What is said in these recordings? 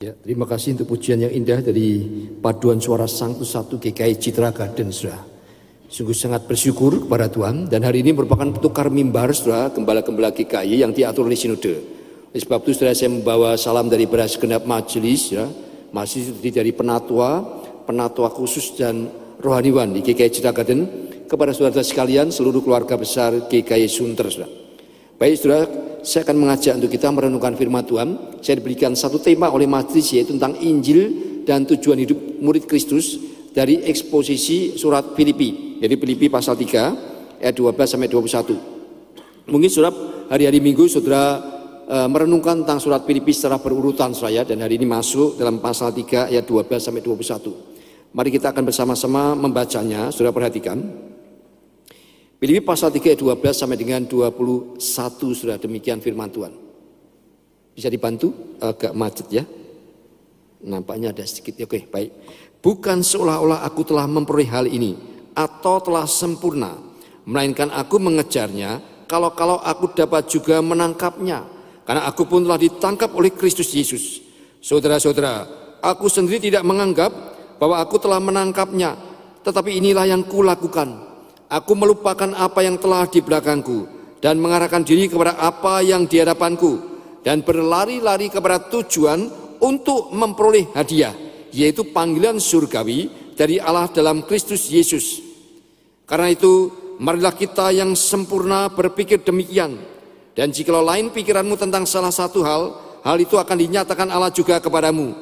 Ya, terima kasih untuk pujian yang indah dari paduan suara sang satu GKI Citra Garden, saudara. Sungguh sangat bersyukur kepada Tuhan dan hari ini merupakan tukar mimbar, saudara, gembala-gembala GKI yang diatur oleh Sinode. Oleh sebab itu, saudara, saya membawa salam dari beras genap majelis, ya, masih dari penatua, penatua khusus dan rohaniwan di GKI Citra Garden kepada saudara sekalian seluruh keluarga besar GKI Sunter, saudara. Baik saudara, saya akan mengajak untuk kita merenungkan firman Tuhan. Saya diberikan satu tema oleh majelis yaitu tentang Injil dan tujuan hidup murid Kristus dari eksposisi surat Filipi. Jadi Filipi pasal 3 ayat 12 sampai 21. Mungkin saudara hari-hari Minggu saudara e, merenungkan tentang surat Filipi secara berurutan saya dan hari ini masuk dalam pasal 3 ayat 12 sampai 21. Mari kita akan bersama-sama membacanya, saudara perhatikan. Filipi pasal 3 ayat 12 sampai dengan 21 sudah demikian firman Tuhan. Bisa dibantu? Agak macet ya. Nampaknya ada sedikit. Oke, baik. Bukan seolah-olah aku telah memperoleh hal ini atau telah sempurna, melainkan aku mengejarnya kalau-kalau aku dapat juga menangkapnya. Karena aku pun telah ditangkap oleh Kristus Yesus. Saudara-saudara, aku sendiri tidak menganggap bahwa aku telah menangkapnya, tetapi inilah yang kulakukan Aku melupakan apa yang telah di belakangku dan mengarahkan diri kepada apa yang di hadapanku dan berlari-lari kepada tujuan untuk memperoleh hadiah yaitu panggilan surgawi dari Allah dalam Kristus Yesus. Karena itu, marilah kita yang sempurna berpikir demikian. Dan jikalau lain pikiranmu tentang salah satu hal, hal itu akan dinyatakan Allah juga kepadamu.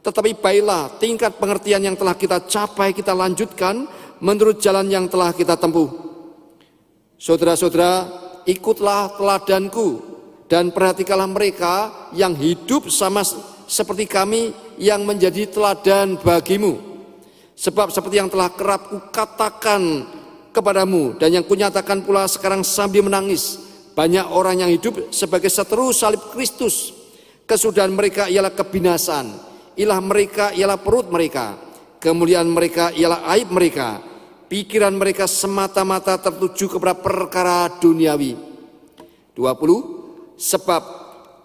Tetapi baiklah tingkat pengertian yang telah kita capai kita lanjutkan menurut jalan yang telah kita tempuh. Saudara-saudara, ikutlah teladanku dan perhatikanlah mereka yang hidup sama seperti kami yang menjadi teladan bagimu. Sebab seperti yang telah kerap kukatakan kepadamu dan yang kunyatakan pula sekarang sambil menangis, banyak orang yang hidup sebagai seteru salib Kristus. Kesudahan mereka ialah kebinasaan, ilah mereka ialah perut mereka, kemuliaan mereka ialah aib mereka, Pikiran mereka semata-mata tertuju kepada perkara duniawi. 20. Sebab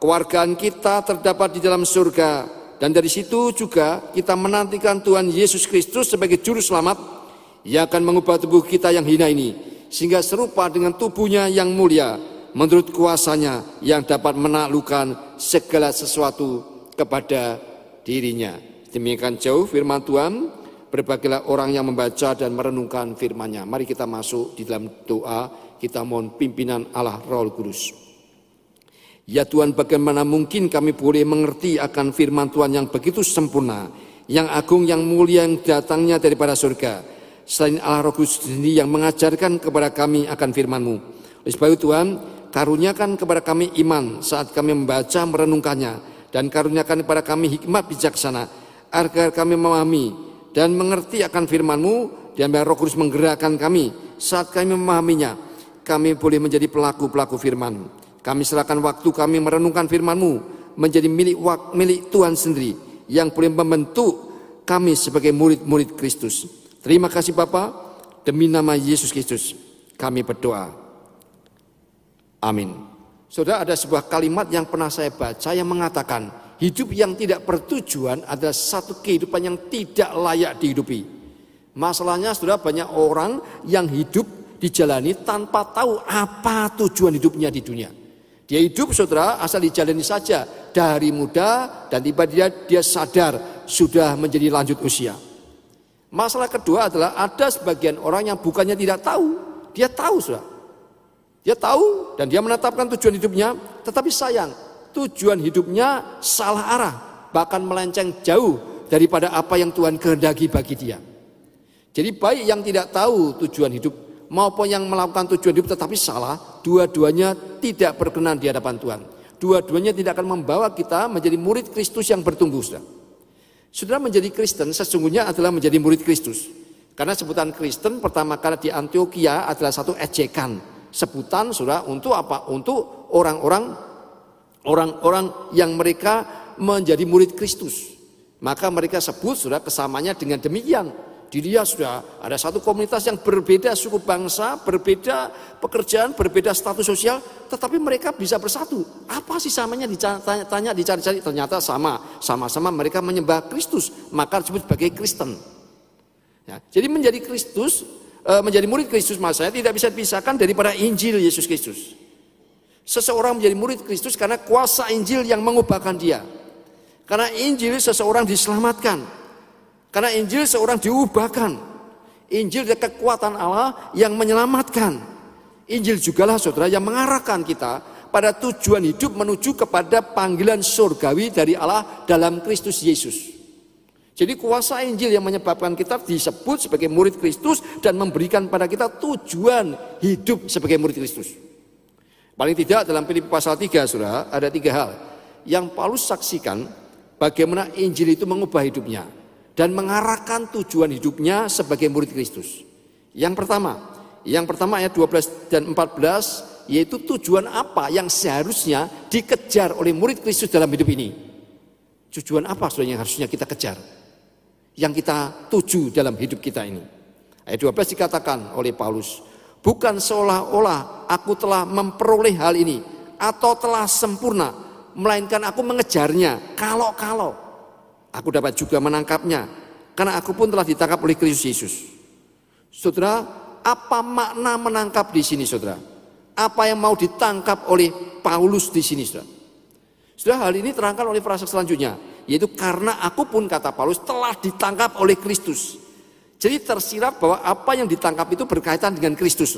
kewargaan kita terdapat di dalam surga dan dari situ juga kita menantikan Tuhan Yesus Kristus sebagai juru selamat yang akan mengubah tubuh kita yang hina ini sehingga serupa dengan tubuhnya yang mulia menurut kuasanya yang dapat menaklukkan segala sesuatu kepada dirinya. Demikian jauh firman Tuhan. Berbagilah orang yang membaca dan merenungkan firman-Nya. Mari kita masuk di dalam doa, kita mohon pimpinan Allah Roh Kudus. Ya Tuhan, bagaimana mungkin kami boleh mengerti akan firman Tuhan yang begitu sempurna, yang agung, yang mulia, yang datangnya daripada surga. Selain Allah Roh Kudus sendiri yang mengajarkan kepada kami akan firman-Mu. Oleh sebab itu Tuhan, karuniakan kepada kami iman saat kami membaca merenungkannya. Dan karuniakan kepada kami hikmat bijaksana, agar kami memahami dan mengerti akan firman-Mu dan biar Roh Kudus menggerakkan kami saat kami memahaminya. Kami boleh menjadi pelaku-pelaku firman. Kami serahkan waktu kami merenungkan firman-Mu menjadi milik milik Tuhan sendiri yang boleh membentuk kami sebagai murid-murid Kristus. Terima kasih Bapa demi nama Yesus Kristus kami berdoa. Amin. Saudara ada sebuah kalimat yang pernah saya baca yang mengatakan Hidup yang tidak bertujuan adalah satu kehidupan yang tidak layak dihidupi. Masalahnya sudah banyak orang yang hidup dijalani tanpa tahu apa tujuan hidupnya di dunia. Dia hidup saudara asal dijalani saja dari muda dan tiba dia dia sadar sudah menjadi lanjut usia. Masalah kedua adalah ada sebagian orang yang bukannya tidak tahu, dia tahu sudah. Dia tahu dan dia menetapkan tujuan hidupnya, tetapi sayang tujuan hidupnya salah arah, bahkan melenceng jauh daripada apa yang Tuhan kehendaki bagi dia. Jadi baik yang tidak tahu tujuan hidup maupun yang melakukan tujuan hidup tetapi salah, dua-duanya tidak berkenan di hadapan Tuhan. Dua-duanya tidak akan membawa kita menjadi murid Kristus yang bertumbuh. Sudah. Sudah menjadi Kristen sesungguhnya adalah menjadi murid Kristus. Karena sebutan Kristen pertama kali di Antioquia adalah satu ejekan. Sebutan sudah untuk apa? Untuk orang-orang orang-orang yang mereka menjadi murid Kristus. Maka mereka sebut sudah kesamanya dengan demikian. Dilihat sudah ada satu komunitas yang berbeda suku bangsa, berbeda pekerjaan, berbeda status sosial, tetapi mereka bisa bersatu. Apa sih samanya ditanya, dicari-cari, ternyata sama. Sama-sama mereka menyembah Kristus, maka disebut sebagai Kristen. Ya, jadi menjadi Kristus, e, menjadi murid Kristus saya tidak bisa dipisahkan daripada Injil Yesus Kristus. Seseorang menjadi murid Kristus karena kuasa Injil yang mengubahkan dia. Karena Injil seseorang diselamatkan. Karena Injil seorang diubahkan. Injil adalah kekuatan Allah yang menyelamatkan. Injil jugalah saudara yang mengarahkan kita pada tujuan hidup menuju kepada panggilan surgawi dari Allah dalam Kristus Yesus. Jadi kuasa Injil yang menyebabkan kita disebut sebagai murid Kristus dan memberikan pada kita tujuan hidup sebagai murid Kristus. Paling tidak dalam Filipi pasal 3 Saudara, ada tiga hal yang Paulus saksikan bagaimana Injil itu mengubah hidupnya dan mengarahkan tujuan hidupnya sebagai murid Kristus. Yang pertama, yang pertama ayat 12 dan 14 yaitu tujuan apa yang seharusnya dikejar oleh murid Kristus dalam hidup ini. Tujuan apa sebenarnya yang harusnya kita kejar? Yang kita tuju dalam hidup kita ini. Ayat 12 dikatakan oleh Paulus, bukan seolah-olah aku telah memperoleh hal ini atau telah sempurna, melainkan aku mengejarnya kalau-kalau Aku dapat juga menangkapnya karena aku pun telah ditangkap oleh Kristus Yesus. Saudara, apa makna menangkap di sini, Saudara? Apa yang mau ditangkap oleh Paulus di sini, Saudara? Saudara, hal ini terangkan oleh frasa selanjutnya, yaitu karena aku pun kata Paulus telah ditangkap oleh Kristus. Jadi tersirat bahwa apa yang ditangkap itu berkaitan dengan Kristus.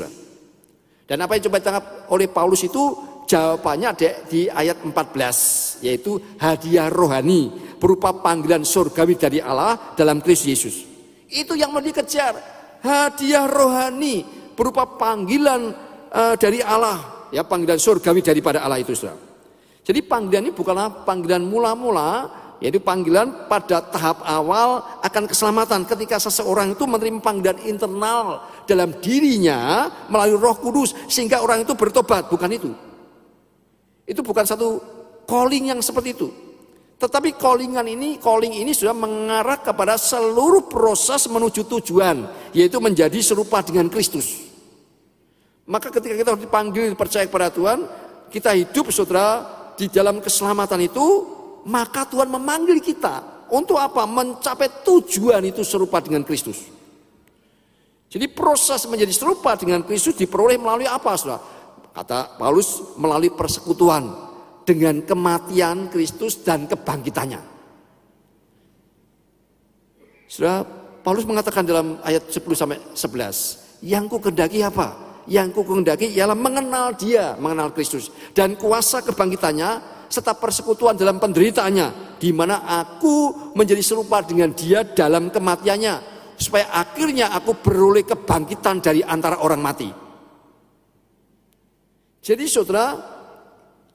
Dan apa yang coba ditangkap oleh Paulus itu jawabannya ada di ayat 14 yaitu hadiah rohani berupa panggilan surgawi dari Allah dalam Kristus Yesus. Itu yang mau dikejar. Hadiah rohani berupa panggilan uh, dari Allah, ya panggilan surgawi daripada Allah itu Saudara. Jadi panggilan ini bukanlah panggilan mula-mula, yaitu panggilan pada tahap awal akan keselamatan ketika seseorang itu menerima panggilan internal dalam dirinya melalui Roh Kudus sehingga orang itu bertobat, bukan itu. Itu bukan satu calling yang seperti itu. Tetapi callingan ini, calling ini sudah mengarah kepada seluruh proses menuju tujuan, yaitu menjadi serupa dengan Kristus. Maka ketika kita dipanggil percaya kepada Tuhan, kita hidup saudara di dalam keselamatan itu, maka Tuhan memanggil kita untuk apa? Mencapai tujuan itu serupa dengan Kristus. Jadi proses menjadi serupa dengan Kristus diperoleh melalui apa saudara? Kata Paulus melalui persekutuan dengan kematian Kristus dan kebangkitannya. Sudah Paulus mengatakan dalam ayat 10 sampai 11, yang ku kendaki apa? Yang ku kendaki ialah mengenal dia, mengenal Kristus dan kuasa kebangkitannya serta persekutuan dalam penderitaannya di mana aku menjadi serupa dengan dia dalam kematiannya supaya akhirnya aku beroleh kebangkitan dari antara orang mati. Jadi saudara,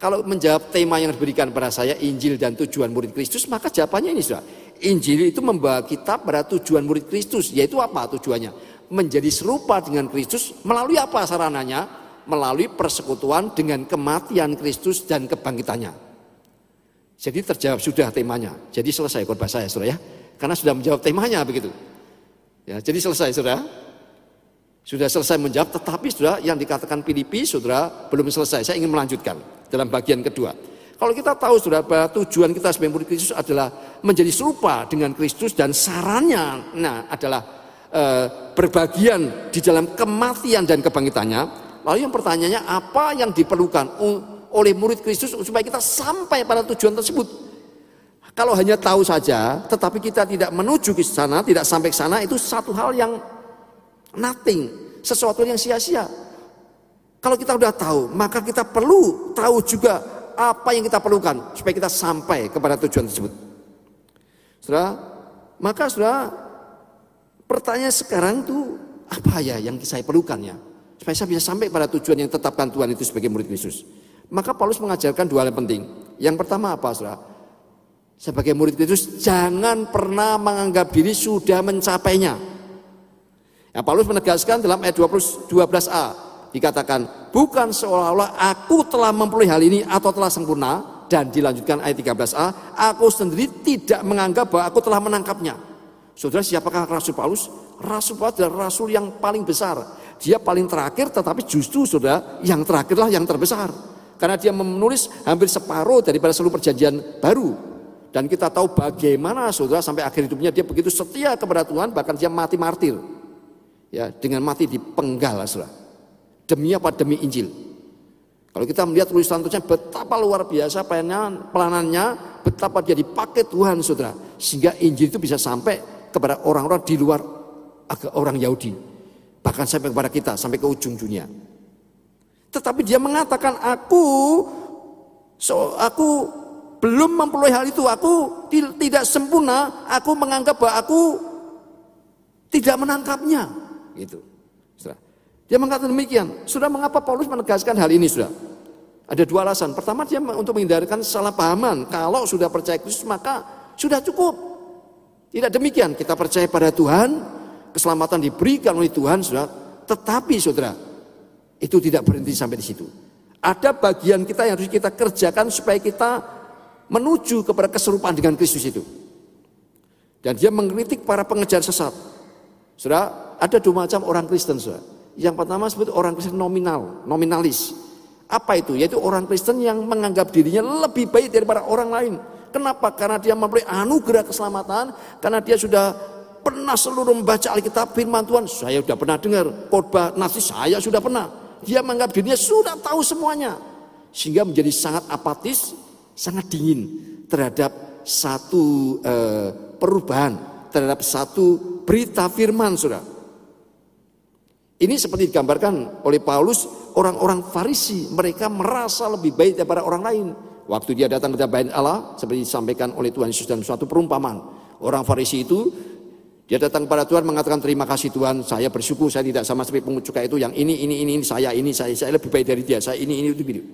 kalau menjawab tema yang diberikan pada saya, Injil dan tujuan murid Kristus, maka jawabannya ini saudara. Injil itu membawa kita pada tujuan murid Kristus, yaitu apa tujuannya? Menjadi serupa dengan Kristus melalui apa sarananya? Melalui persekutuan dengan kematian Kristus dan kebangkitannya. Jadi terjawab sudah temanya. Jadi selesai khotbah saya, saudara ya. Karena sudah menjawab temanya begitu. Ya, jadi selesai, saudara. Sudah selesai menjawab, tetapi sudah yang dikatakan Filipi, saudara, belum selesai. Saya ingin melanjutkan dalam bagian kedua. Kalau kita tahu saudara bahwa tujuan kita sebagai murid Kristus adalah menjadi serupa dengan Kristus dan sarannya nah adalah e, berbagian di dalam kematian dan kebangkitannya. Lalu yang pertanyaannya apa yang diperlukan oleh murid Kristus supaya kita sampai pada tujuan tersebut? Kalau hanya tahu saja, tetapi kita tidak menuju ke sana, tidak sampai ke sana, itu satu hal yang Nothing, sesuatu yang sia-sia. Kalau kita sudah tahu, maka kita perlu tahu juga apa yang kita perlukan supaya kita sampai kepada tujuan tersebut. Saudara, maka saudara, pertanyaan sekarang itu apa ya yang saya perlukan ya? Supaya saya bisa sampai pada tujuan yang tetapkan Tuhan itu sebagai murid Yesus. Maka Paulus mengajarkan dua hal yang penting. Yang pertama apa saudara? Sebagai murid Yesus jangan pernah menganggap diri sudah mencapainya. Ya, Paulus menegaskan dalam ayat 20, 12a dikatakan bukan seolah-olah aku telah memperoleh hal ini atau telah sempurna dan dilanjutkan ayat 13a aku sendiri tidak menganggap bahwa aku telah menangkapnya. Saudara siapakah Rasul Paulus? Rasul Paulus adalah rasul yang paling besar. Dia paling terakhir tetapi justru sudah yang terakhirlah yang terbesar. Karena dia menulis hampir separuh daripada seluruh perjanjian baru. Dan kita tahu bagaimana saudara sampai akhir hidupnya dia begitu setia kepada Tuhan bahkan dia mati martir. Ya, dengan mati di penggal saudara. Demi apa? Demi Injil. Kalau kita melihat tulisan-tulisannya betapa luar biasa pelanannya, betapa dia dipakai Tuhan saudara. Sehingga Injil itu bisa sampai kepada orang-orang di luar orang Yahudi. Bahkan sampai kepada kita, sampai ke ujung dunia. Tetapi dia mengatakan aku so, aku belum memperoleh hal itu, aku tidak sempurna, aku menganggap bahwa aku tidak menangkapnya. Gitu. Dia mengatakan demikian. Sudah mengapa Paulus menegaskan hal ini sudah? Ada dua alasan. Pertama dia untuk menghindarkan salah pahaman. Kalau sudah percaya Kristus maka sudah cukup. Tidak demikian. Kita percaya pada Tuhan, keselamatan diberikan oleh Tuhan sudah. Tetapi saudara, itu tidak berhenti sampai di situ. Ada bagian kita yang harus kita kerjakan supaya kita menuju kepada keserupaan dengan Kristus itu. Dan dia mengkritik para pengejar sesat. Sudah ada dua macam orang Kristen, saudara. Yang pertama sebut orang Kristen nominal, nominalis. Apa itu? Yaitu orang Kristen yang menganggap dirinya lebih baik daripada orang lain. Kenapa? Karena dia memperoleh anugerah keselamatan, karena dia sudah pernah seluruh membaca Alkitab firman Tuhan. Saya sudah pernah dengar khotbah nasi saya sudah pernah. Dia menganggap dirinya sudah tahu semuanya. Sehingga menjadi sangat apatis, sangat dingin terhadap satu eh, perubahan, terhadap satu berita firman, Saudara. Ini seperti digambarkan oleh Paulus, orang-orang Farisi, mereka merasa lebih baik daripada orang lain. Waktu dia datang ke bait Allah, seperti disampaikan oleh Tuhan Yesus dalam suatu perumpamaan. Orang Farisi itu dia datang kepada Tuhan mengatakan terima kasih Tuhan, saya bersyukur saya tidak sama seperti pungut cukai itu yang ini ini ini, saya ini saya saya lebih baik dari dia, saya ini ini itu gitu.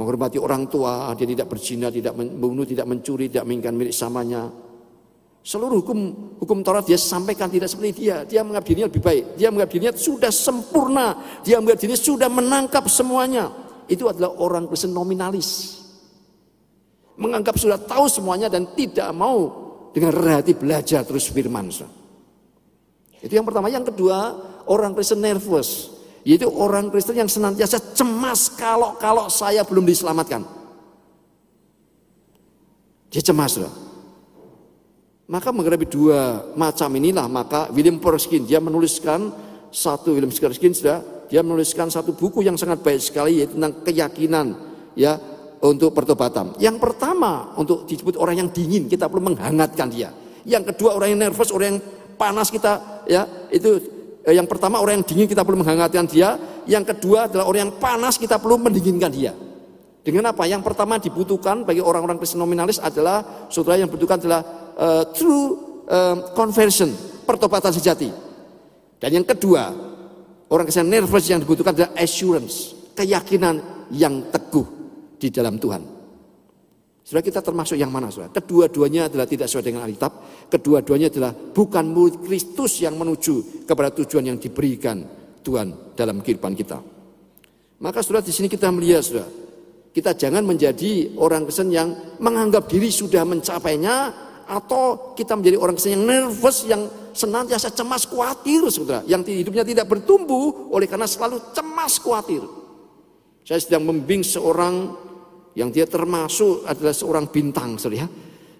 Menghormati orang tua, dia tidak berzina, tidak membunuh, tidak mencuri, tidak menginginkan milik samanya, Seluruh hukum hukum Taurat dia sampaikan tidak seperti dia. Dia menganggap dirinya lebih baik. Dia menganggap dirinya sudah sempurna. Dia menganggap dirinya sudah menangkap semuanya. Itu adalah orang Kristen nominalis. Menganggap sudah tahu semuanya dan tidak mau dengan hati belajar terus firman. Itu yang pertama. Yang kedua, orang Kristen nervous. Yaitu orang Kristen yang senantiasa cemas kalau kalau saya belum diselamatkan. Dia cemas loh. Maka menghadapi dua macam inilah maka William Perskin dia menuliskan satu William Perskin sudah dia menuliskan satu buku yang sangat baik sekali yaitu tentang keyakinan ya untuk pertobatan. Yang pertama untuk disebut orang yang dingin kita perlu menghangatkan dia. Yang kedua orang yang nervous, orang yang panas kita ya itu eh, yang pertama orang yang dingin kita perlu menghangatkan dia. Yang kedua adalah orang yang panas kita perlu mendinginkan dia. Dengan apa? Yang pertama dibutuhkan bagi orang-orang Kristen nominalis adalah saudara yang dibutuhkan adalah uh, true uh, conversion, pertobatan sejati. Dan yang kedua, orang Kristen nervous yang dibutuhkan adalah assurance, keyakinan yang teguh di dalam Tuhan. Saudara kita termasuk yang mana saudara? Kedua-duanya adalah tidak sesuai dengan Alkitab. Kedua-duanya adalah bukan murid Kristus yang menuju kepada tujuan yang diberikan Tuhan dalam kehidupan kita. Maka saudara di sini kita melihat saudara, kita jangan menjadi orang Kristen yang menganggap diri sudah mencapainya, atau kita menjadi orang yang nervous, yang senantiasa cemas, khawatir, saudara, yang hidupnya tidak bertumbuh oleh karena selalu cemas, khawatir. Saya sedang membimbing seorang yang dia termasuk adalah seorang bintang, saudara, ya.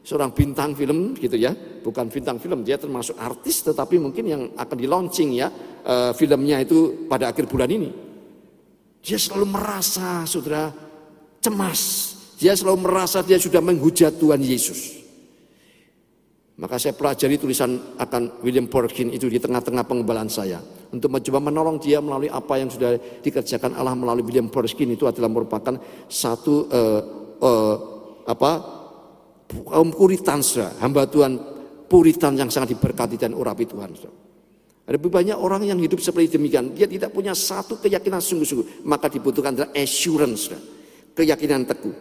seorang bintang film, gitu ya, bukan bintang film, dia termasuk artis, tetapi mungkin yang akan di launching ya uh, filmnya itu pada akhir bulan ini. Dia selalu merasa, saudara, cemas. Dia selalu merasa dia sudah menghujat Tuhan Yesus. Maka saya pelajari tulisan akan William Borkin itu di tengah-tengah pengembalaan saya. Untuk mencoba menolong dia melalui apa yang sudah dikerjakan Allah melalui William Borkin itu adalah merupakan satu uh, uh, apa kaum puritan hamba Tuhan puritan yang sangat diberkati dan urapi Tuhan. Ada lebih banyak orang yang hidup seperti demikian. Dia tidak punya satu keyakinan sungguh-sungguh. Maka dibutuhkan adalah assurance, keyakinan teguh.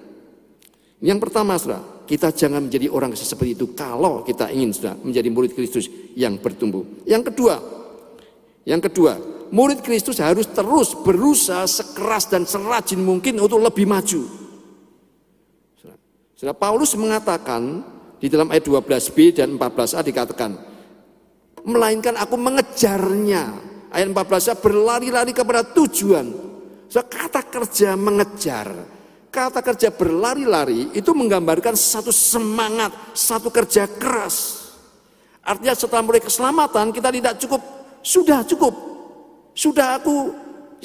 Yang pertama, saudara, kita jangan menjadi orang seperti itu kalau kita ingin saudara, menjadi murid Kristus yang bertumbuh. Yang kedua, yang kedua, murid Kristus harus terus berusaha sekeras dan serajin mungkin untuk lebih maju. Saudara, Paulus mengatakan di dalam ayat 12b dan 14a dikatakan, melainkan aku mengejarnya. Ayat 14 berlari-lari kepada tujuan. So, kata kerja mengejar, kata kerja berlari-lari itu menggambarkan satu semangat, satu kerja keras. Artinya setelah mulai keselamatan kita tidak cukup, sudah cukup. Sudah aku,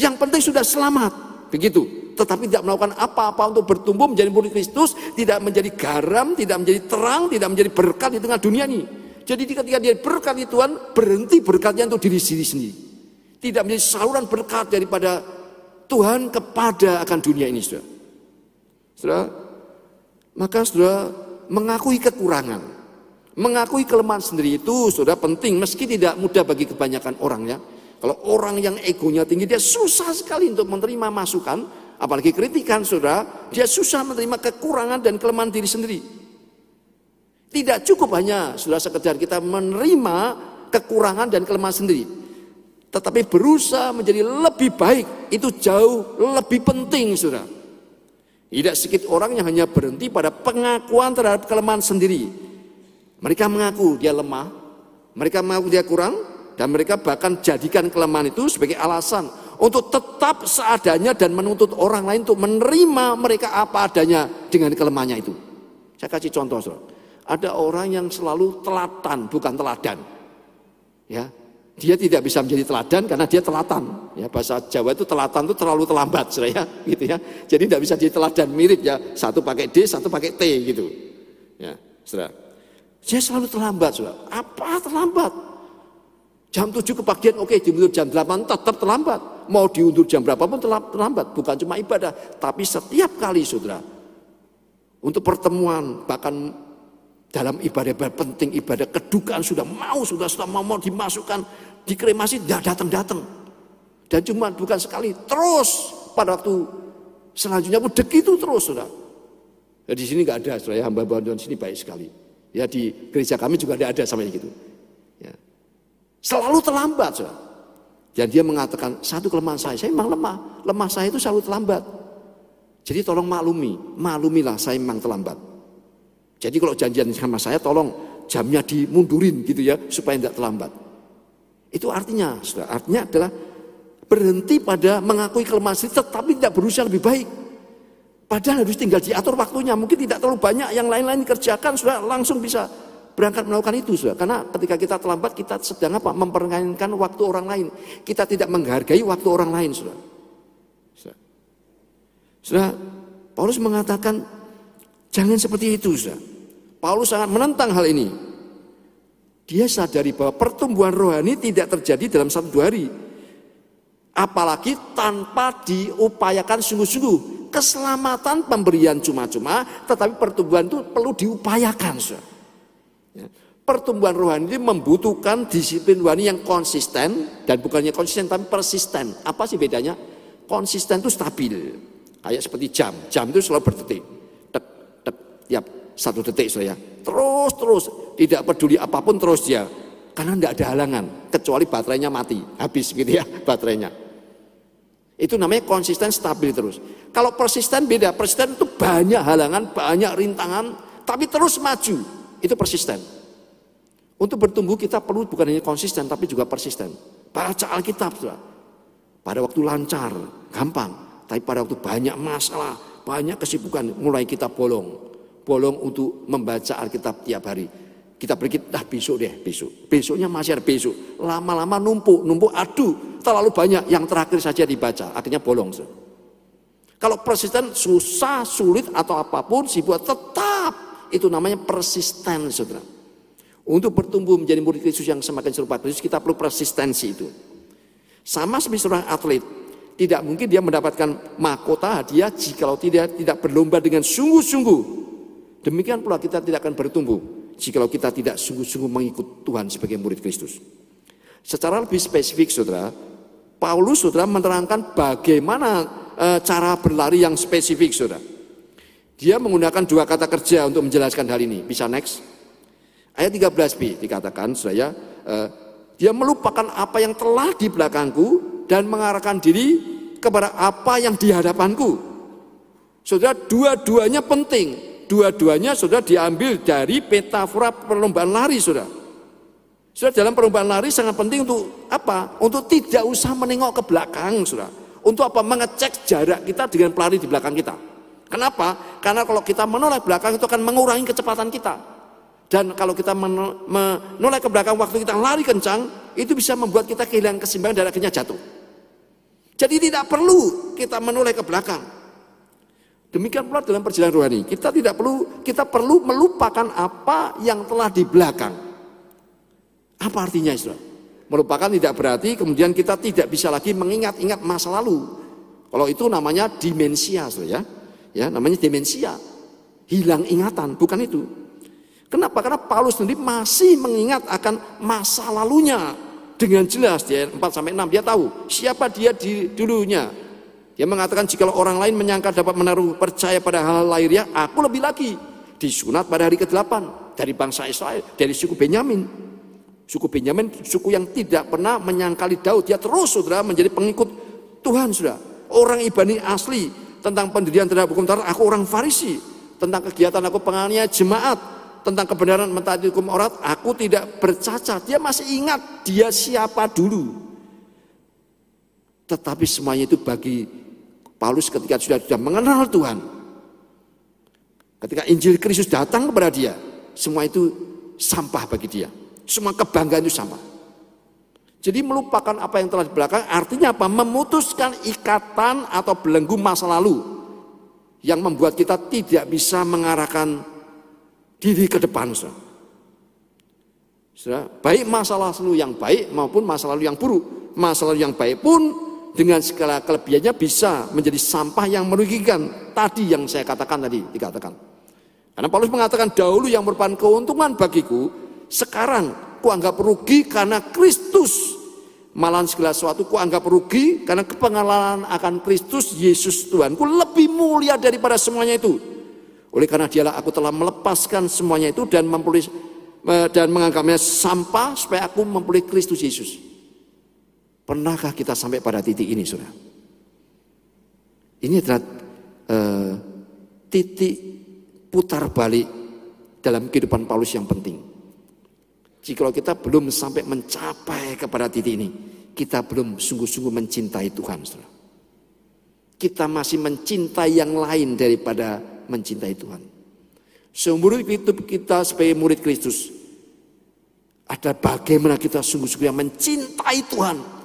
yang penting sudah selamat. Begitu. Tetapi tidak melakukan apa-apa untuk bertumbuh menjadi murid Kristus, tidak menjadi garam, tidak menjadi terang, tidak menjadi berkat di tengah dunia ini. Jadi ketika dia berkat di Tuhan, berhenti berkatnya untuk diri sendiri sendiri. Tidak menjadi saluran berkat daripada Tuhan kepada akan dunia ini, saudara. Saudara, maka saudara mengakui kekurangan, mengakui kelemahan sendiri itu sudah penting meski tidak mudah bagi kebanyakan orang ya. Kalau orang yang egonya tinggi dia susah sekali untuk menerima masukan, apalagi kritikan saudara, dia susah menerima kekurangan dan kelemahan diri sendiri. Tidak cukup hanya sudah sekedar kita menerima kekurangan dan kelemahan sendiri. Tetapi berusaha menjadi lebih baik itu jauh lebih penting sudah. Tidak sedikit orang yang hanya berhenti pada pengakuan terhadap kelemahan sendiri. Mereka mengaku dia lemah, mereka mengaku dia kurang, dan mereka bahkan jadikan kelemahan itu sebagai alasan untuk tetap seadanya dan menuntut orang lain untuk menerima mereka apa adanya dengan kelemahannya itu. Saya kasih contoh, ada orang yang selalu telatan bukan teladan. Ya, dia tidak bisa menjadi teladan karena dia telatan. Ya, bahasa Jawa itu telatan itu terlalu terlambat, ya, gitu ya. Jadi tidak bisa jadi teladan mirip ya, satu pakai D, satu pakai T gitu. Ya, saudara. Dia selalu terlambat, saudara. Apa terlambat? Jam 7 kepagian oke okay, diundur jam 8 tetap terlambat. Mau diundur jam berapa pun terlambat. Bukan cuma ibadah, tapi setiap kali saudara. Untuk pertemuan bahkan dalam ibadah-ibadah penting, ibadah kedukaan sudah mau, sudah sudah mau, mau dimasukkan di kremasi, tidak datang-datang. Dan cuma bukan sekali, terus pada waktu selanjutnya pun dek itu terus sudah. Ya, di sini nggak ada, sudah ya, hamba-hamba di sini baik sekali. Ya di gereja kami juga tidak ada sampai gitu. Ya. Selalu terlambat, sudah. Dan dia mengatakan satu kelemahan saya, saya memang lemah, lemah saya itu selalu terlambat. Jadi tolong maklumi, maklumilah saya memang terlambat. Jadi kalau janjian sama saya tolong jamnya dimundurin gitu ya supaya tidak terlambat. Itu artinya, sudah artinya adalah berhenti pada mengakui kelemahan sendiri tetapi tidak berusaha lebih baik. Padahal harus tinggal diatur waktunya. Mungkin tidak terlalu banyak yang lain-lain kerjakan sudah langsung bisa berangkat melakukan itu sudah. Karena ketika kita terlambat kita sedang apa? Mempermainkan waktu orang lain. Kita tidak menghargai waktu orang lain sudah. Sudah. Sudah. Paulus mengatakan Jangan seperti itu, saudara. Paulus sangat menentang hal ini. Dia sadari bahwa pertumbuhan rohani tidak terjadi dalam satu dua hari. Apalagi tanpa diupayakan sungguh-sungguh. Keselamatan pemberian cuma-cuma, tetapi pertumbuhan itu perlu diupayakan. Ya. Pertumbuhan rohani ini membutuhkan disiplin rohani yang konsisten dan bukannya konsisten tapi persisten. Apa sih bedanya? Konsisten itu stabil. Kayak seperti jam. Jam itu selalu berdetik tiap satu detik saya. Terus terus tidak peduli apa pun terus dia. Karena tidak ada halangan kecuali baterainya mati, habis gitu ya baterainya. Itu namanya konsisten stabil terus. Kalau persisten beda, persisten itu banyak halangan, banyak rintangan, tapi terus maju. Itu persisten. Untuk bertumbuh kita perlu bukan hanya konsisten tapi juga persisten. Baca Alkitab sudah. Pada waktu lancar, gampang. Tapi pada waktu banyak masalah, banyak kesibukan, mulai kita bolong bolong untuk membaca Alkitab tiap hari. Kita pergi, dah besok deh, besok. Besoknya masih ada besok. Lama-lama numpuk, numpuk, aduh, terlalu banyak. Yang terakhir saja dibaca, akhirnya bolong. Kalau persisten susah, sulit atau apa pun, buat tetap. Itu namanya persisten, saudara. Untuk bertumbuh menjadi murid Kristus yang semakin serupa Kristus, kita perlu persistensi itu. Sama seperti seorang atlet, tidak mungkin dia mendapatkan mahkota hadiah jika tidak tidak berlomba dengan sungguh-sungguh Demikian pula kita tidak akan bertumbuh jikalau kita tidak sungguh-sungguh mengikut Tuhan sebagai murid Kristus. Secara lebih spesifik saudara, Paulus saudara menerangkan bagaimana e, cara berlari yang spesifik saudara. Dia menggunakan dua kata kerja untuk menjelaskan hal ini. Bisa next? Ayat 13b dikatakan saudara, e, dia melupakan apa yang telah di belakangku dan mengarahkan diri kepada apa yang di hadapanku. Saudara, dua-duanya penting. Dua-duanya sudah diambil dari metafora perlombaan lari sudah. Sudah dalam perlombaan lari sangat penting untuk apa? Untuk tidak usah menengok ke belakang, sudah. Untuk apa? Mengecek jarak kita dengan pelari di belakang kita. Kenapa? Karena kalau kita menoleh belakang itu akan mengurangi kecepatan kita. Dan kalau kita menoleh ke belakang waktu kita lari kencang, itu bisa membuat kita kehilangan keseimbangan dan akhirnya jatuh. Jadi tidak perlu kita menoleh ke belakang. Demikian pula dalam perjalanan rohani, kita tidak perlu kita perlu melupakan apa yang telah di belakang. Apa artinya itu? Melupakan tidak berarti kemudian kita tidak bisa lagi mengingat-ingat masa lalu. Kalau itu namanya demensia, ya. Ya, namanya demensia. Hilang ingatan, bukan itu. Kenapa? Karena Paulus sendiri masih mengingat akan masa lalunya dengan jelas di ayat 4 sampai 6 dia tahu siapa dia di dulunya. Dia mengatakan jika orang lain menyangka dapat menaruh percaya pada hal lahiriah, aku lebih lagi disunat pada hari ke-8 dari bangsa Israel, dari suku Benyamin. Suku Benyamin suku yang tidak pernah menyangkali Daud, dia terus Saudara menjadi pengikut Tuhan sudah. Orang Ibani asli tentang pendirian terhadap hukum Taurat, aku orang Farisi. Tentang kegiatan aku penganiaya jemaat, tentang kebenaran mentaati hukum Taurat, aku tidak bercacat. Dia masih ingat dia siapa dulu. Tetapi semuanya itu bagi Paulus ketika sudah sudah mengenal Tuhan. Ketika Injil Kristus datang kepada dia, semua itu sampah bagi dia. Semua kebanggaan itu sampah. Jadi melupakan apa yang telah di belakang artinya apa? Memutuskan ikatan atau belenggu masa lalu yang membuat kita tidak bisa mengarahkan diri ke depan. Baik masa lalu yang baik maupun masa lalu yang buruk. Masa lalu yang baik pun dengan segala kelebihannya bisa menjadi sampah yang merugikan. Tadi yang saya katakan tadi dikatakan. Karena Paulus mengatakan dahulu yang merupakan keuntungan bagiku, sekarang kuanggap rugi karena Kristus. Malahan segala sesuatu kuanggap rugi karena kepengalaman akan Kristus Yesus Tuhanku lebih mulia daripada semuanya itu. Oleh karena dialah aku telah melepaskan semuanya itu dan mempulih dan menganggapnya sampah supaya aku mempulih Kristus Yesus. Pernahkah kita sampai pada titik ini, saudara? Ini adalah uh, titik putar balik dalam kehidupan Paulus yang penting. Jika kita belum sampai mencapai kepada titik ini, kita belum sungguh-sungguh mencintai Tuhan, saudara. Kita masih mencintai yang lain daripada mencintai Tuhan. Seumur hidup kita sebagai murid Kristus, ada bagaimana kita sungguh-sungguh yang mencintai Tuhan.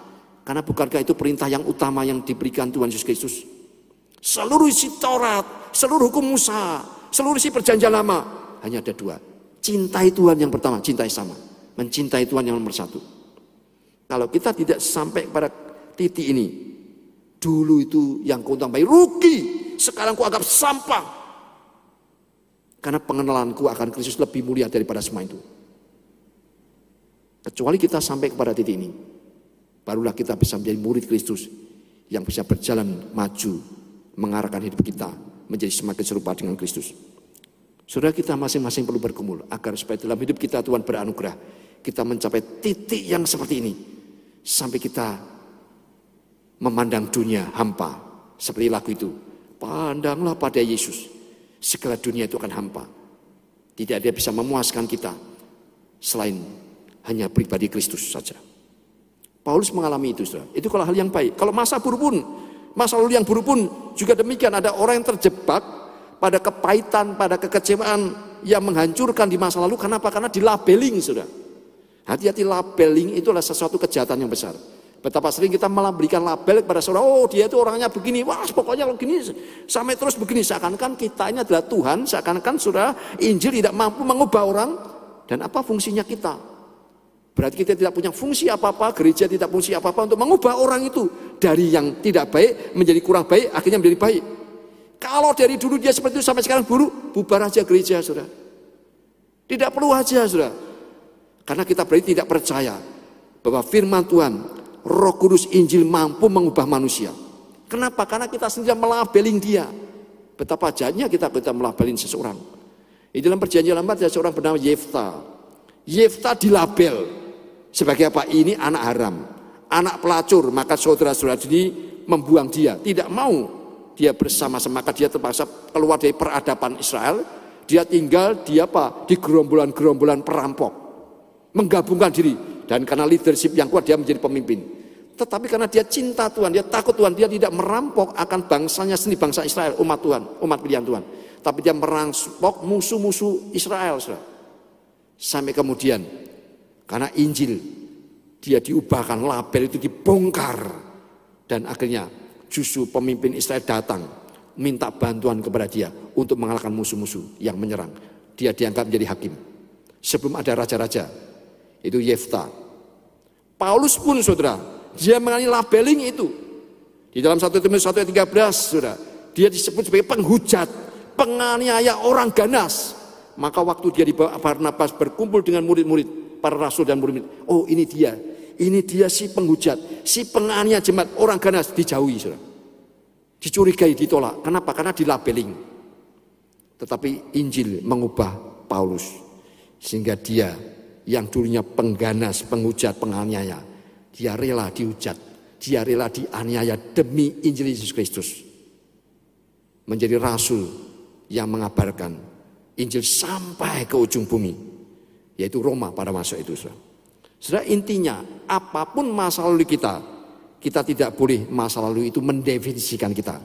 Karena bukankah itu perintah yang utama yang diberikan Tuhan Yesus Kristus. Seluruh isi Taurat, seluruh hukum Musa, seluruh isi perjanjian lama. Hanya ada dua. Cintai Tuhan yang pertama, cintai sama. Mencintai Tuhan yang nomor satu. Kalau kita tidak sampai pada titik ini, dulu itu yang kau tambahi rugi, sekarang ku anggap sampah. Karena pengenalanku akan Kristus lebih mulia daripada semua itu. Kecuali kita sampai kepada titik ini. Barulah kita bisa menjadi murid Kristus. Yang bisa berjalan maju. Mengarahkan hidup kita menjadi semakin serupa dengan Kristus. Saudara kita masing-masing perlu bergumul. Agar supaya dalam hidup kita Tuhan beranugerah. Kita mencapai titik yang seperti ini. Sampai kita memandang dunia hampa. Seperti lagu itu. Pandanglah pada Yesus segala dunia itu akan hampa. Tidak ada bisa memuaskan kita selain hanya pribadi Kristus saja. Paulus mengalami itu, saudara. Itu kalau hal yang baik. Kalau masa buruk pun, masa lalu yang buruk pun juga demikian. Ada orang yang terjebak pada kepahitan, pada kekecewaan yang menghancurkan di masa lalu. Kenapa? Karena dilabeling, saudara. Hati-hati labeling itu adalah sesuatu kejahatan yang besar. Betapa sering kita malah berikan label kepada seorang, oh dia itu orangnya begini, wah pokoknya kalau gini sampai terus begini. Seakan-akan kita ini adalah Tuhan, seakan-akan sudah Injil tidak mampu mengubah orang. Dan apa fungsinya kita? Berarti kita tidak punya fungsi apa-apa, gereja tidak fungsi apa-apa untuk mengubah orang itu. Dari yang tidak baik menjadi kurang baik, akhirnya menjadi baik. Kalau dari dulu dia seperti itu sampai sekarang buruk, bubar aja gereja, sudah. Tidak perlu aja, sudah. Karena kita berarti tidak percaya bahwa firman Tuhan Roh Kudus Injil mampu mengubah manusia. Kenapa? Karena kita sendiri melabeling dia. Betapa jadinya kita kita melabeling seseorang. Di dalam perjanjian lama ada seorang bernama Yefta. Yefta dilabel sebagai apa? Ini anak haram, anak pelacur. Maka saudara-saudara ini membuang dia. Tidak mau dia bersama-sama. Maka dia terpaksa keluar dari peradaban Israel. Dia tinggal di apa? Di gerombolan-gerombolan perampok. menggabungkan diri dan karena leadership yang kuat dia menjadi pemimpin. Tetapi karena dia cinta Tuhan, dia takut Tuhan, dia tidak merampok akan bangsanya sendiri, bangsa Israel, umat Tuhan, umat pilihan Tuhan. Tapi dia merampok musuh-musuh Israel. Sampai kemudian, karena Injil, dia diubahkan, label itu dibongkar. Dan akhirnya justru pemimpin Israel datang, minta bantuan kepada dia untuk mengalahkan musuh-musuh yang menyerang. Dia dianggap menjadi hakim. Sebelum ada raja-raja, itu Yefta. Paulus pun saudara, dia mengalami labeling itu. Di dalam 1 Timotius 1 ayat 13 saudara, dia disebut sebagai penghujat, penganiaya orang ganas. Maka waktu dia di Barnabas berkumpul dengan murid-murid, para rasul dan murid-murid, oh ini dia, ini dia si penghujat, si penganiaya jemaat orang ganas dijauhi saudara. Dicurigai, ditolak. Kenapa? Karena dilabeling. Tetapi Injil mengubah Paulus. Sehingga dia yang dulunya pengganas, penghujat, penganiaya. Dia rela dihujat, dia rela dianiaya demi Injil Yesus Kristus. Menjadi rasul yang mengabarkan Injil sampai ke ujung bumi. Yaitu Roma pada masa itu. Sudah intinya apa pun masa lalu kita, kita tidak boleh masa lalu itu mendefinisikan kita.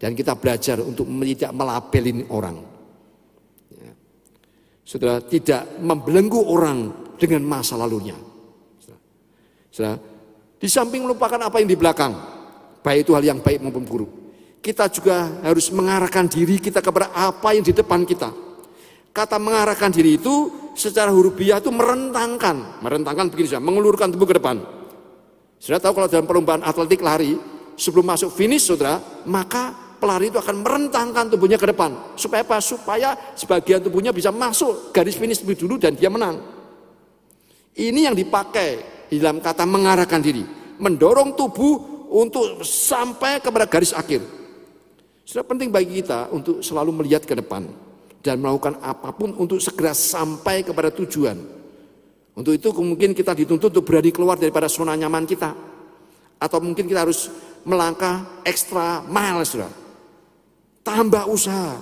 Dan kita belajar untuk tidak melabelin orang. Saudara tidak membelenggu orang dengan masa lalunya. Saudara, di samping melupakan apa yang di belakang, baik itu hal yang baik maupun buruk. Kita juga harus mengarahkan diri kita kepada apa yang di depan kita. Kata mengarahkan diri itu secara hurufiah itu merentangkan, merentangkan begini saja, mengulurkan tubuh ke depan. Sudah tahu kalau dalam perlombaan atletik lari, sebelum masuk finish saudara, maka pelari itu akan merentangkan tubuhnya ke depan. Supaya apa? Supaya sebagian tubuhnya bisa masuk garis finish lebih dulu dan dia menang. Ini yang dipakai di dalam kata mengarahkan diri. Mendorong tubuh untuk sampai kepada garis akhir. Sudah penting bagi kita untuk selalu melihat ke depan. Dan melakukan apa pun untuk segera sampai kepada tujuan. Untuk itu mungkin kita dituntut untuk berani keluar daripada zona nyaman kita. Atau mungkin kita harus melangkah ekstra mile, saudara. Tambah usaha.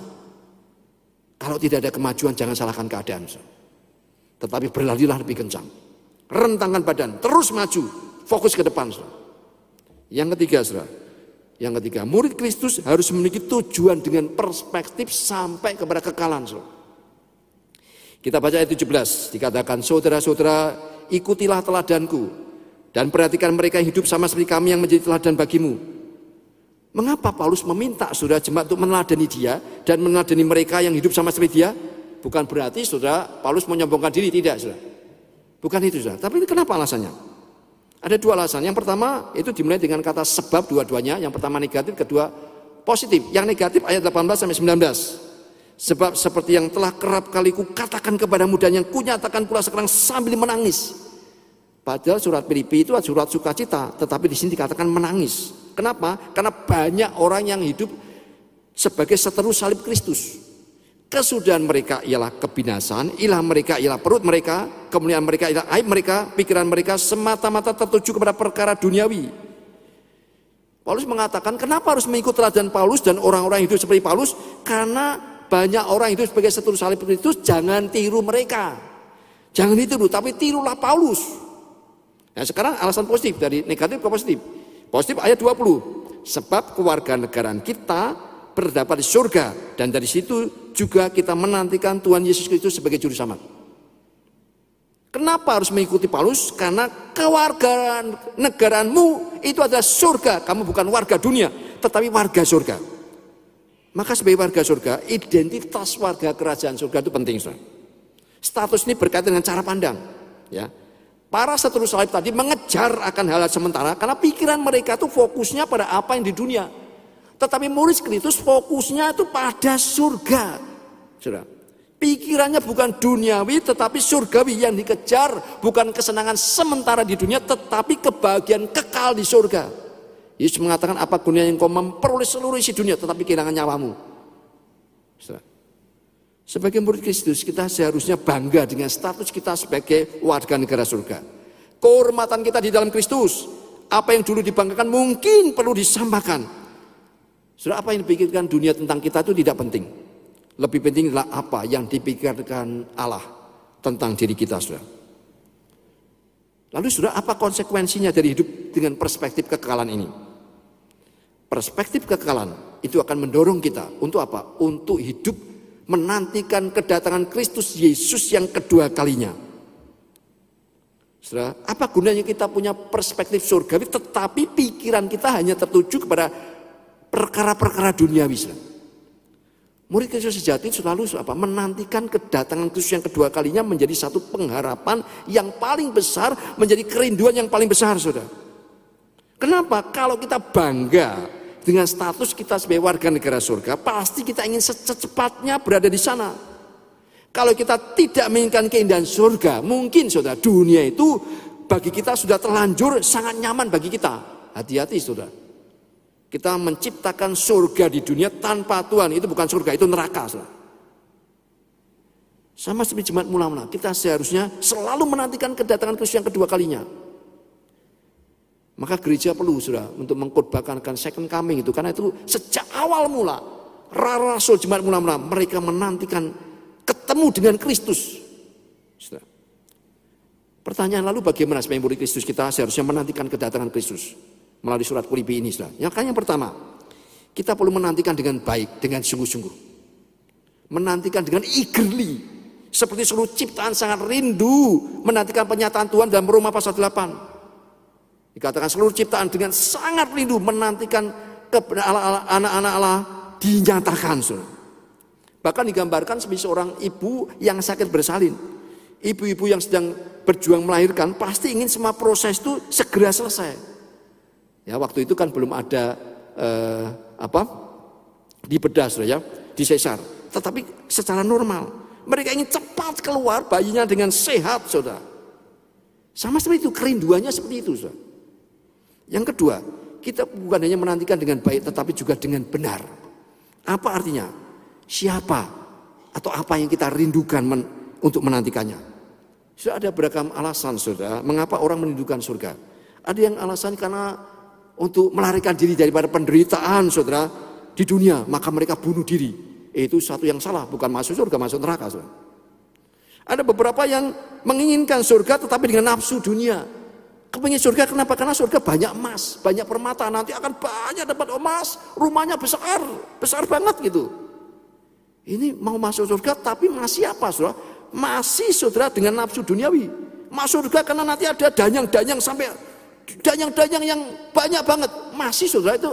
Kalau tidak ada kemajuan jangan salahkan keadaan. Tetapi berlarilah lebih kencang. Rentangkan badan, terus maju. Fokus ke depan. Yang ketiga, saudara. Yang ketiga, murid Kristus harus memiliki tujuan dengan perspektif sampai kepada kekalan. Saudara. Kita baca ayat 17, dikatakan saudara-saudara ikutilah teladanku dan perhatikan mereka yang hidup sama seperti kami yang menjadi teladan bagimu. Mengapa Paulus meminta saudara jemaat untuk meneladani dia dan meneladani mereka yang hidup sama seperti dia? Bukan berarti saudara Paulus menyombongkan diri, tidak saudara. Bukan itu saudara. Tapi kenapa alasannya? Ada dua alasan. Yang pertama itu dimulai dengan kata sebab dua-duanya. Yang pertama negatif, kedua positif. Yang negatif ayat 18 sampai 19. Sebab seperti yang telah kerap kali ku katakan kepadamu dan yang kunyatakan pula sekarang sambil menangis. Padahal surat Filipi itu surat sukacita, tetapi di sini dikatakan menangis. Kenapa? Karena banyak orang yang hidup sebagai seteru salib Kristus. Kesudahan mereka ialah kebinasaan, ilah mereka ialah perut mereka, kemuliaan mereka ialah aib mereka, pikiran mereka semata-mata tertuju kepada perkara duniawi. Paulus mengatakan, kenapa harus mengikut teladan Paulus dan orang-orang hidup seperti Paulus? Karena banyak orang hidup sebagai seteru salib Kristus, jangan tiru mereka. Jangan ditiru, tapi tirulah Paulus. Nah sekarang alasan positif dari negatif ke positif. Positif ayat 20. Sebab keluarga negaraan kita berdapat di surga dan dari situ juga kita menantikan Tuhan Yesus Kristus sebagai juru selamat. Kenapa harus mengikuti Paulus? Karena keluarga negaraanmu itu adalah surga. Kamu bukan warga dunia, tetapi warga surga. Maka sebagai warga surga, identitas warga kerajaan surga itu penting. Saudara. Status ini berkaitan dengan cara pandang. Ya, Para seteru salib tadi mengejar akan hal, hal sementara karena pikiran mereka itu fokusnya pada apa yang di dunia. Tetapi murid Kristus fokusnya itu pada surga. Sudah. Pikirannya bukan duniawi tetapi surgawi yang dikejar bukan kesenangan sementara di dunia tetapi kebahagiaan kekal di surga. Yesus mengatakan apa gunanya yang kau memperoleh seluruh isi dunia tetapi kehilangan nyawamu. Sebagai murid Kristus kita seharusnya bangga dengan status kita sebagai warga negara surga. Kehormatan kita di dalam Kristus. Apa yang dulu dibanggakan mungkin perlu disamakan. Sudah apa yang dipikirkan dunia tentang kita itu tidak penting. Lebih penting adalah apa yang dipikirkan Allah tentang diri kita sudah. Lalu sudah apa konsekuensinya dari hidup dengan perspektif kekekalan ini? Perspektif kekekalan itu akan mendorong kita untuk apa? Untuk hidup menantikan kedatangan Kristus Yesus yang kedua kalinya. Saudara, apa gunanya kita punya perspektif surgawi tetapi pikiran kita hanya tertuju kepada perkara-perkara duniawi. Saudara. Murid Kristus sejati selalu apa? Menantikan kedatangan Kristus yang kedua kalinya menjadi satu pengharapan yang paling besar, menjadi kerinduan yang paling besar, saudara. Kenapa? Kalau kita bangga dengan status kita sebagai warga negara surga, pasti kita ingin secepatnya berada di sana. Kalau kita tidak menginginkan keindahan surga, mungkin saudara, dunia itu bagi kita sudah terlanjur sangat nyaman bagi kita. Hati-hati saudara. Kita menciptakan surga di dunia tanpa Tuhan. Itu bukan surga, itu neraka. Sama seperti jemaat mula-mula. Kita seharusnya selalu menantikan kedatangan Kristus yang kedua kalinya. Maka gereja perlu sudah untuk mengkotbahkan second coming itu. Karena itu sejak awal mula. Rasul jemaat mula-mula. Mereka menantikan ketemu dengan Kristus. Sudah. Pertanyaan lalu bagaimana sebagai murid Kristus kita seharusnya menantikan kedatangan Kristus melalui surat Filipi ini. Saudara. Yang kan yang pertama, kita perlu menantikan dengan baik, dengan sungguh-sungguh. Menantikan dengan eagerly. Seperti seluruh ciptaan sangat rindu menantikan penyataan Tuhan dalam Roma pasal 8. Dikatakan seluruh ciptaan dengan sangat rindu menantikan anak-anak Allah dinyatakan. Saudara. Bahkan digambarkan sebagai seorang ibu yang sakit bersalin. Ibu-ibu yang sedang berjuang melahirkan pasti ingin semua proses itu segera selesai. Ya, waktu itu kan belum ada eh, apa? di bedah ya, di sesar. Tetapi secara normal, mereka ingin cepat keluar bayinya dengan sehat, Saudara. Sama seperti itu, kerinduannya seperti itu, Saudara. Yang kedua, kita bukan hanya menantikan dengan baik tetapi juga dengan benar. Apa artinya? Siapa atau apa yang kita rindukan men, untuk menantikannya? Sudah ada beragam alasan, Saudara, mengapa orang merindukan surga. Ada yang alasan karena untuk melarikan diri daripada penderitaan saudara di dunia, maka mereka bunuh diri. Itu satu yang salah, bukan masuk surga, masuk neraka. Saudara. Ada beberapa yang menginginkan surga tetapi dengan nafsu dunia. Kepingin surga kenapa? Karena surga banyak emas, banyak permata, nanti akan banyak dapat emas, rumahnya besar, besar banget gitu. Ini mau masuk surga tapi masih apa saudara? Masih saudara dengan nafsu duniawi. Masuk surga karena nanti ada danyang-danyang sampai danyang-danyang yang banyak banget. Masih saudara itu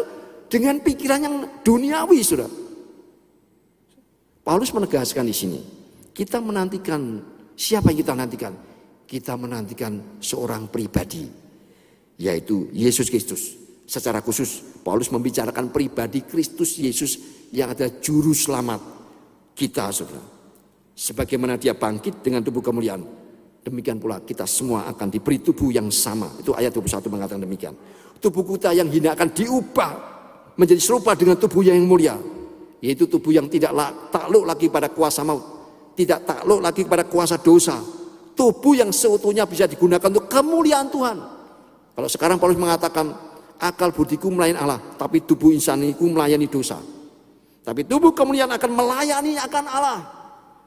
dengan pikiran yang duniawi saudara. Paulus menegaskan di sini. Kita menantikan, siapa yang kita nantikan? Kita menantikan seorang pribadi. Yaitu Yesus Kristus. Secara khusus Paulus membicarakan pribadi Kristus Yesus yang ada juru selamat kita saudara. Sebagaimana dia bangkit dengan tubuh kemuliaan Demikian pula kita semua akan diberi tubuh yang sama. Itu ayat 21 mengatakan demikian. Tubuh kita yang hina akan diubah menjadi serupa dengan tubuh yang mulia. Yaitu tubuh yang tidak takluk lagi pada kuasa maut. Tidak takluk lagi pada kuasa dosa. Tubuh yang seutuhnya bisa digunakan untuk kemuliaan Tuhan. Kalau sekarang Paulus mengatakan akal budiku melayani Allah. Tapi tubuh insaniku melayani dosa. Tapi tubuh kemuliaan akan melayani akan Allah.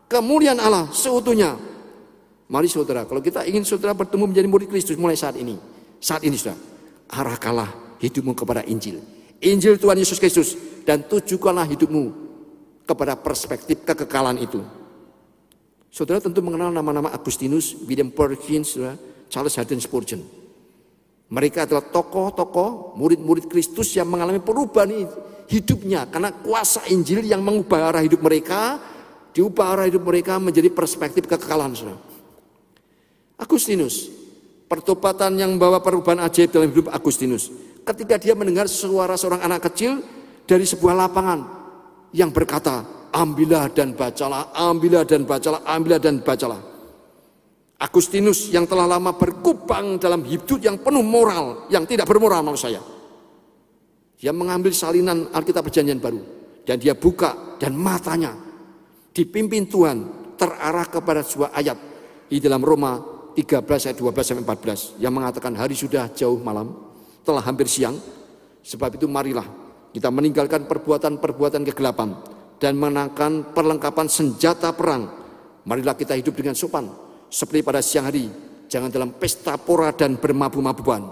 Kemuliaan Allah seutuhnya Mari saudara, kalau kita ingin saudara bertemu menjadi murid Kristus mulai saat ini. Saat ini saudara, arahkanlah hidupmu kepada Injil. Injil Tuhan Yesus Kristus. Dan tujukanlah hidupmu kepada perspektif kekekalan itu. Saudara tentu mengenal nama-nama Agustinus, William Perkins, saudara, Charles Haddon Spurgeon. Mereka adalah tokoh-tokoh murid-murid Kristus yang mengalami perubahan hidupnya karena kuasa Injil yang mengubah arah hidup mereka, diubah arah hidup mereka menjadi perspektif kekekalan. Saudara. Agustinus, pertobatan yang membawa perubahan ajaib dalam hidup Agustinus. Ketika dia mendengar suara seorang anak kecil dari sebuah lapangan yang berkata, ambillah dan bacalah, ambillah dan bacalah, ambillah dan bacalah. Agustinus yang telah lama berkubang dalam hidup yang penuh moral, yang tidak bermoral menurut saya. Dia mengambil salinan Alkitab Perjanjian Baru dan dia buka dan matanya dipimpin Tuhan terarah kepada sebuah ayat di dalam Roma 13 ayat 12 sampai 14 yang mengatakan hari sudah jauh malam, telah hampir siang. Sebab itu marilah kita meninggalkan perbuatan-perbuatan kegelapan dan menangkan perlengkapan senjata perang. Marilah kita hidup dengan sopan seperti pada siang hari Jangan dalam pesta pora dan bermabu-mabuan.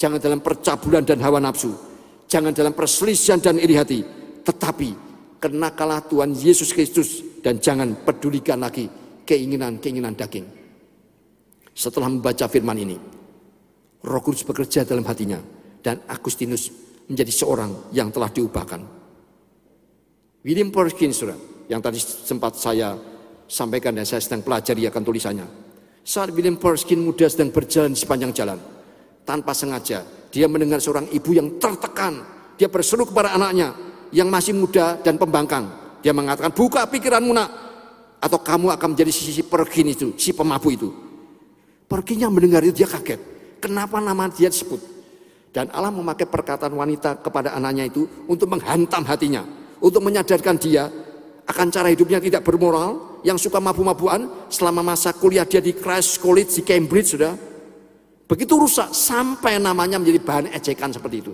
Jangan dalam percabulan dan hawa nafsu. Jangan dalam perselisihan dan iri hati. Tetapi kenakalah Tuhan Yesus Kristus dan jangan pedulikan lagi keinginan-keinginan daging. Setelah membaca firman ini, Roh Kudus bekerja dalam hatinya dan Agustinus menjadi seorang yang telah diubahkan. William Perkins, yang tadi sempat saya sampaikan dan saya sedang pelajari akan tulisannya. Saat William Perkins muda sedang berjalan di sepanjang jalan, tanpa sengaja dia mendengar seorang ibu yang tertekan. Dia berseru kepada anaknya yang masih muda dan pembangkang. Dia mengatakan, buka pikiranmu nak. Atau kamu akan menjadi sisi pergin itu, si pemabu itu. Perginya mendengar itu dia kaget. Kenapa nama dia disebut? Dan Allah memakai perkataan wanita kepada anaknya itu untuk menghantam hatinya. Untuk menyadarkan dia akan cara hidupnya tidak bermoral, yang suka mabu-mabuan selama masa kuliah dia di Christ College di Cambridge sudah. Begitu rusak sampai namanya menjadi bahan ejekan seperti itu.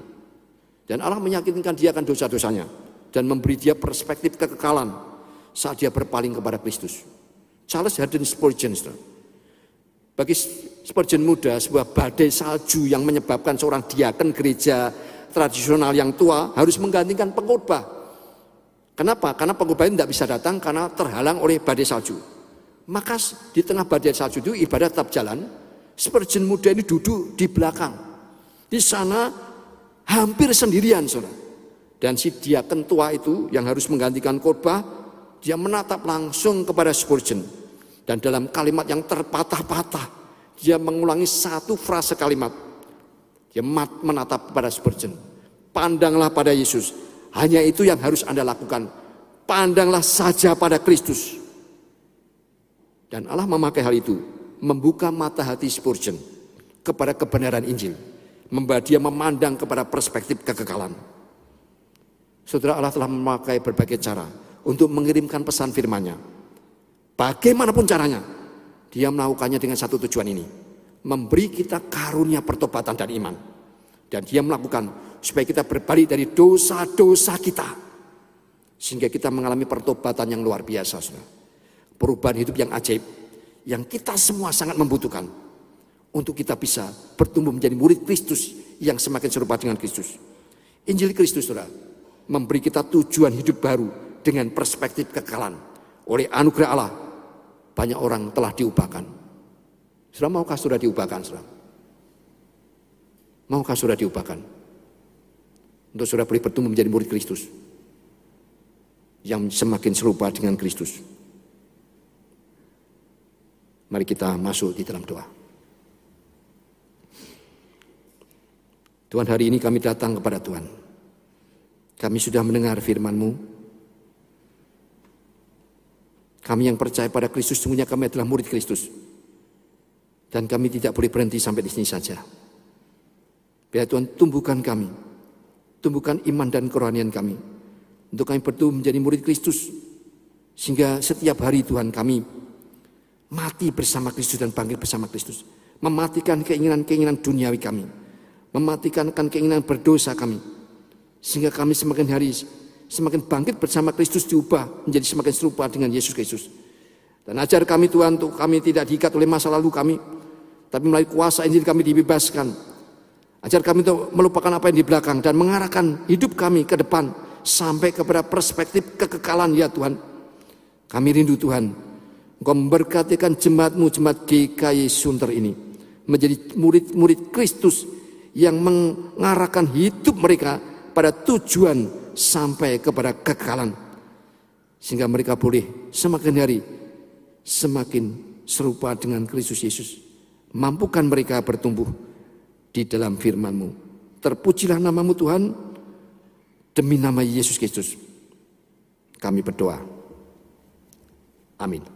Dan Allah meyakinkan dia akan dosa-dosanya dan memberi dia perspektif kekekalan saat dia berpaling kepada Kristus. Charles Haddon Spurgeon, bagi Spurgeon muda, sebuah badai salju yang menyebabkan seorang diaken gereja tradisional yang tua harus menggantikan pengkhotbah. Kenapa? Karena pengkhotbah tidak bisa datang karena terhalang oleh badai salju. Maka di tengah badai salju itu ibadah tetap jalan, Spurgeon muda ini duduk di belakang. Di sana hampir sendirian, saudara. Dan si dia tua itu yang harus menggantikan khotbah, dia menatap langsung kepada Spurgeon. Dan dalam kalimat yang terpatah-patah, dia mengulangi satu frase kalimat. Dia menatap kepada Spurgeon. Pandanglah pada Yesus. Hanya itu yang harus Anda lakukan. Pandanglah saja pada Kristus. Dan Allah memakai hal itu membuka mata hati Spurgeon kepada kebenaran Injil. Membuat dia memandang kepada perspektif kekekalan. Saudara Allah telah memakai berbagai cara untuk mengirimkan pesan firman-Nya. Bagaimanapun caranya, dia melakukannya dengan satu tujuan ini. Memberi kita karunia pertobatan dan iman. Dan dia melakukan supaya kita berbalik dari dosa-dosa kita. Sehingga kita mengalami pertobatan yang luar biasa. Saudara. Perubahan hidup yang ajaib yang kita semua sangat membutuhkan untuk kita bisa bertumbuh menjadi murid Kristus yang semakin serupa dengan Kristus. Injil Kristus saudara memberi kita tujuan hidup baru dengan perspektif kekekalan. Oleh anugerah Allah banyak orang telah diubahkan. Saudara maukah sudah diubahkan saudara? Maukah sudah diubahkan? Untuk saudara boleh bertumbuh menjadi murid Kristus. Yang semakin serupa dengan Kristus. Mari kita masuk di dalam doa. Tuhan hari ini kami datang kepada Tuhan. Kami sudah mendengar firman-Mu. Kami yang percaya pada Kristus, sungguhnya kami adalah murid Kristus. Dan kami tidak boleh berhenti sampai di sini saja. Biar Tuhan tumbuhkan kami. Tumbuhkan iman dan kerohanian kami. Untuk kami bertumbuh menjadi murid Kristus. Sehingga setiap hari Tuhan kami mati bersama Kristus dan bangkit bersama Kristus. Mematikan keinginan-keinginan duniawi kami. Mematikan keinginan berdosa kami. Sehingga kami semakin hari semakin bangkit bersama Kristus diubah menjadi semakin serupa dengan Yesus Kristus. Dan ajar kami Tuhan untuk kami tidak diikat oleh masa lalu kami. Tapi melalui kuasa Injil kami dibebaskan. Ajar kami untuk melupakan apa yang di belakang dan mengarahkan hidup kami ke depan sampai kepada perspektif kekekalan ya Tuhan. Kami rindu Tuhan Engkau memberkatikan jemaatmu, jemaat GKI Sunter ini. Menjadi murid-murid Kristus yang mengarahkan hidup mereka pada tujuan sampai kepada kekekalan. Sehingga mereka boleh semakin hari semakin serupa dengan Kristus Yesus. Mampukan mereka bertumbuh di dalam firman-Mu. Terpujilah namamu Tuhan, demi nama Yesus Kristus. Kami berdoa. Amin.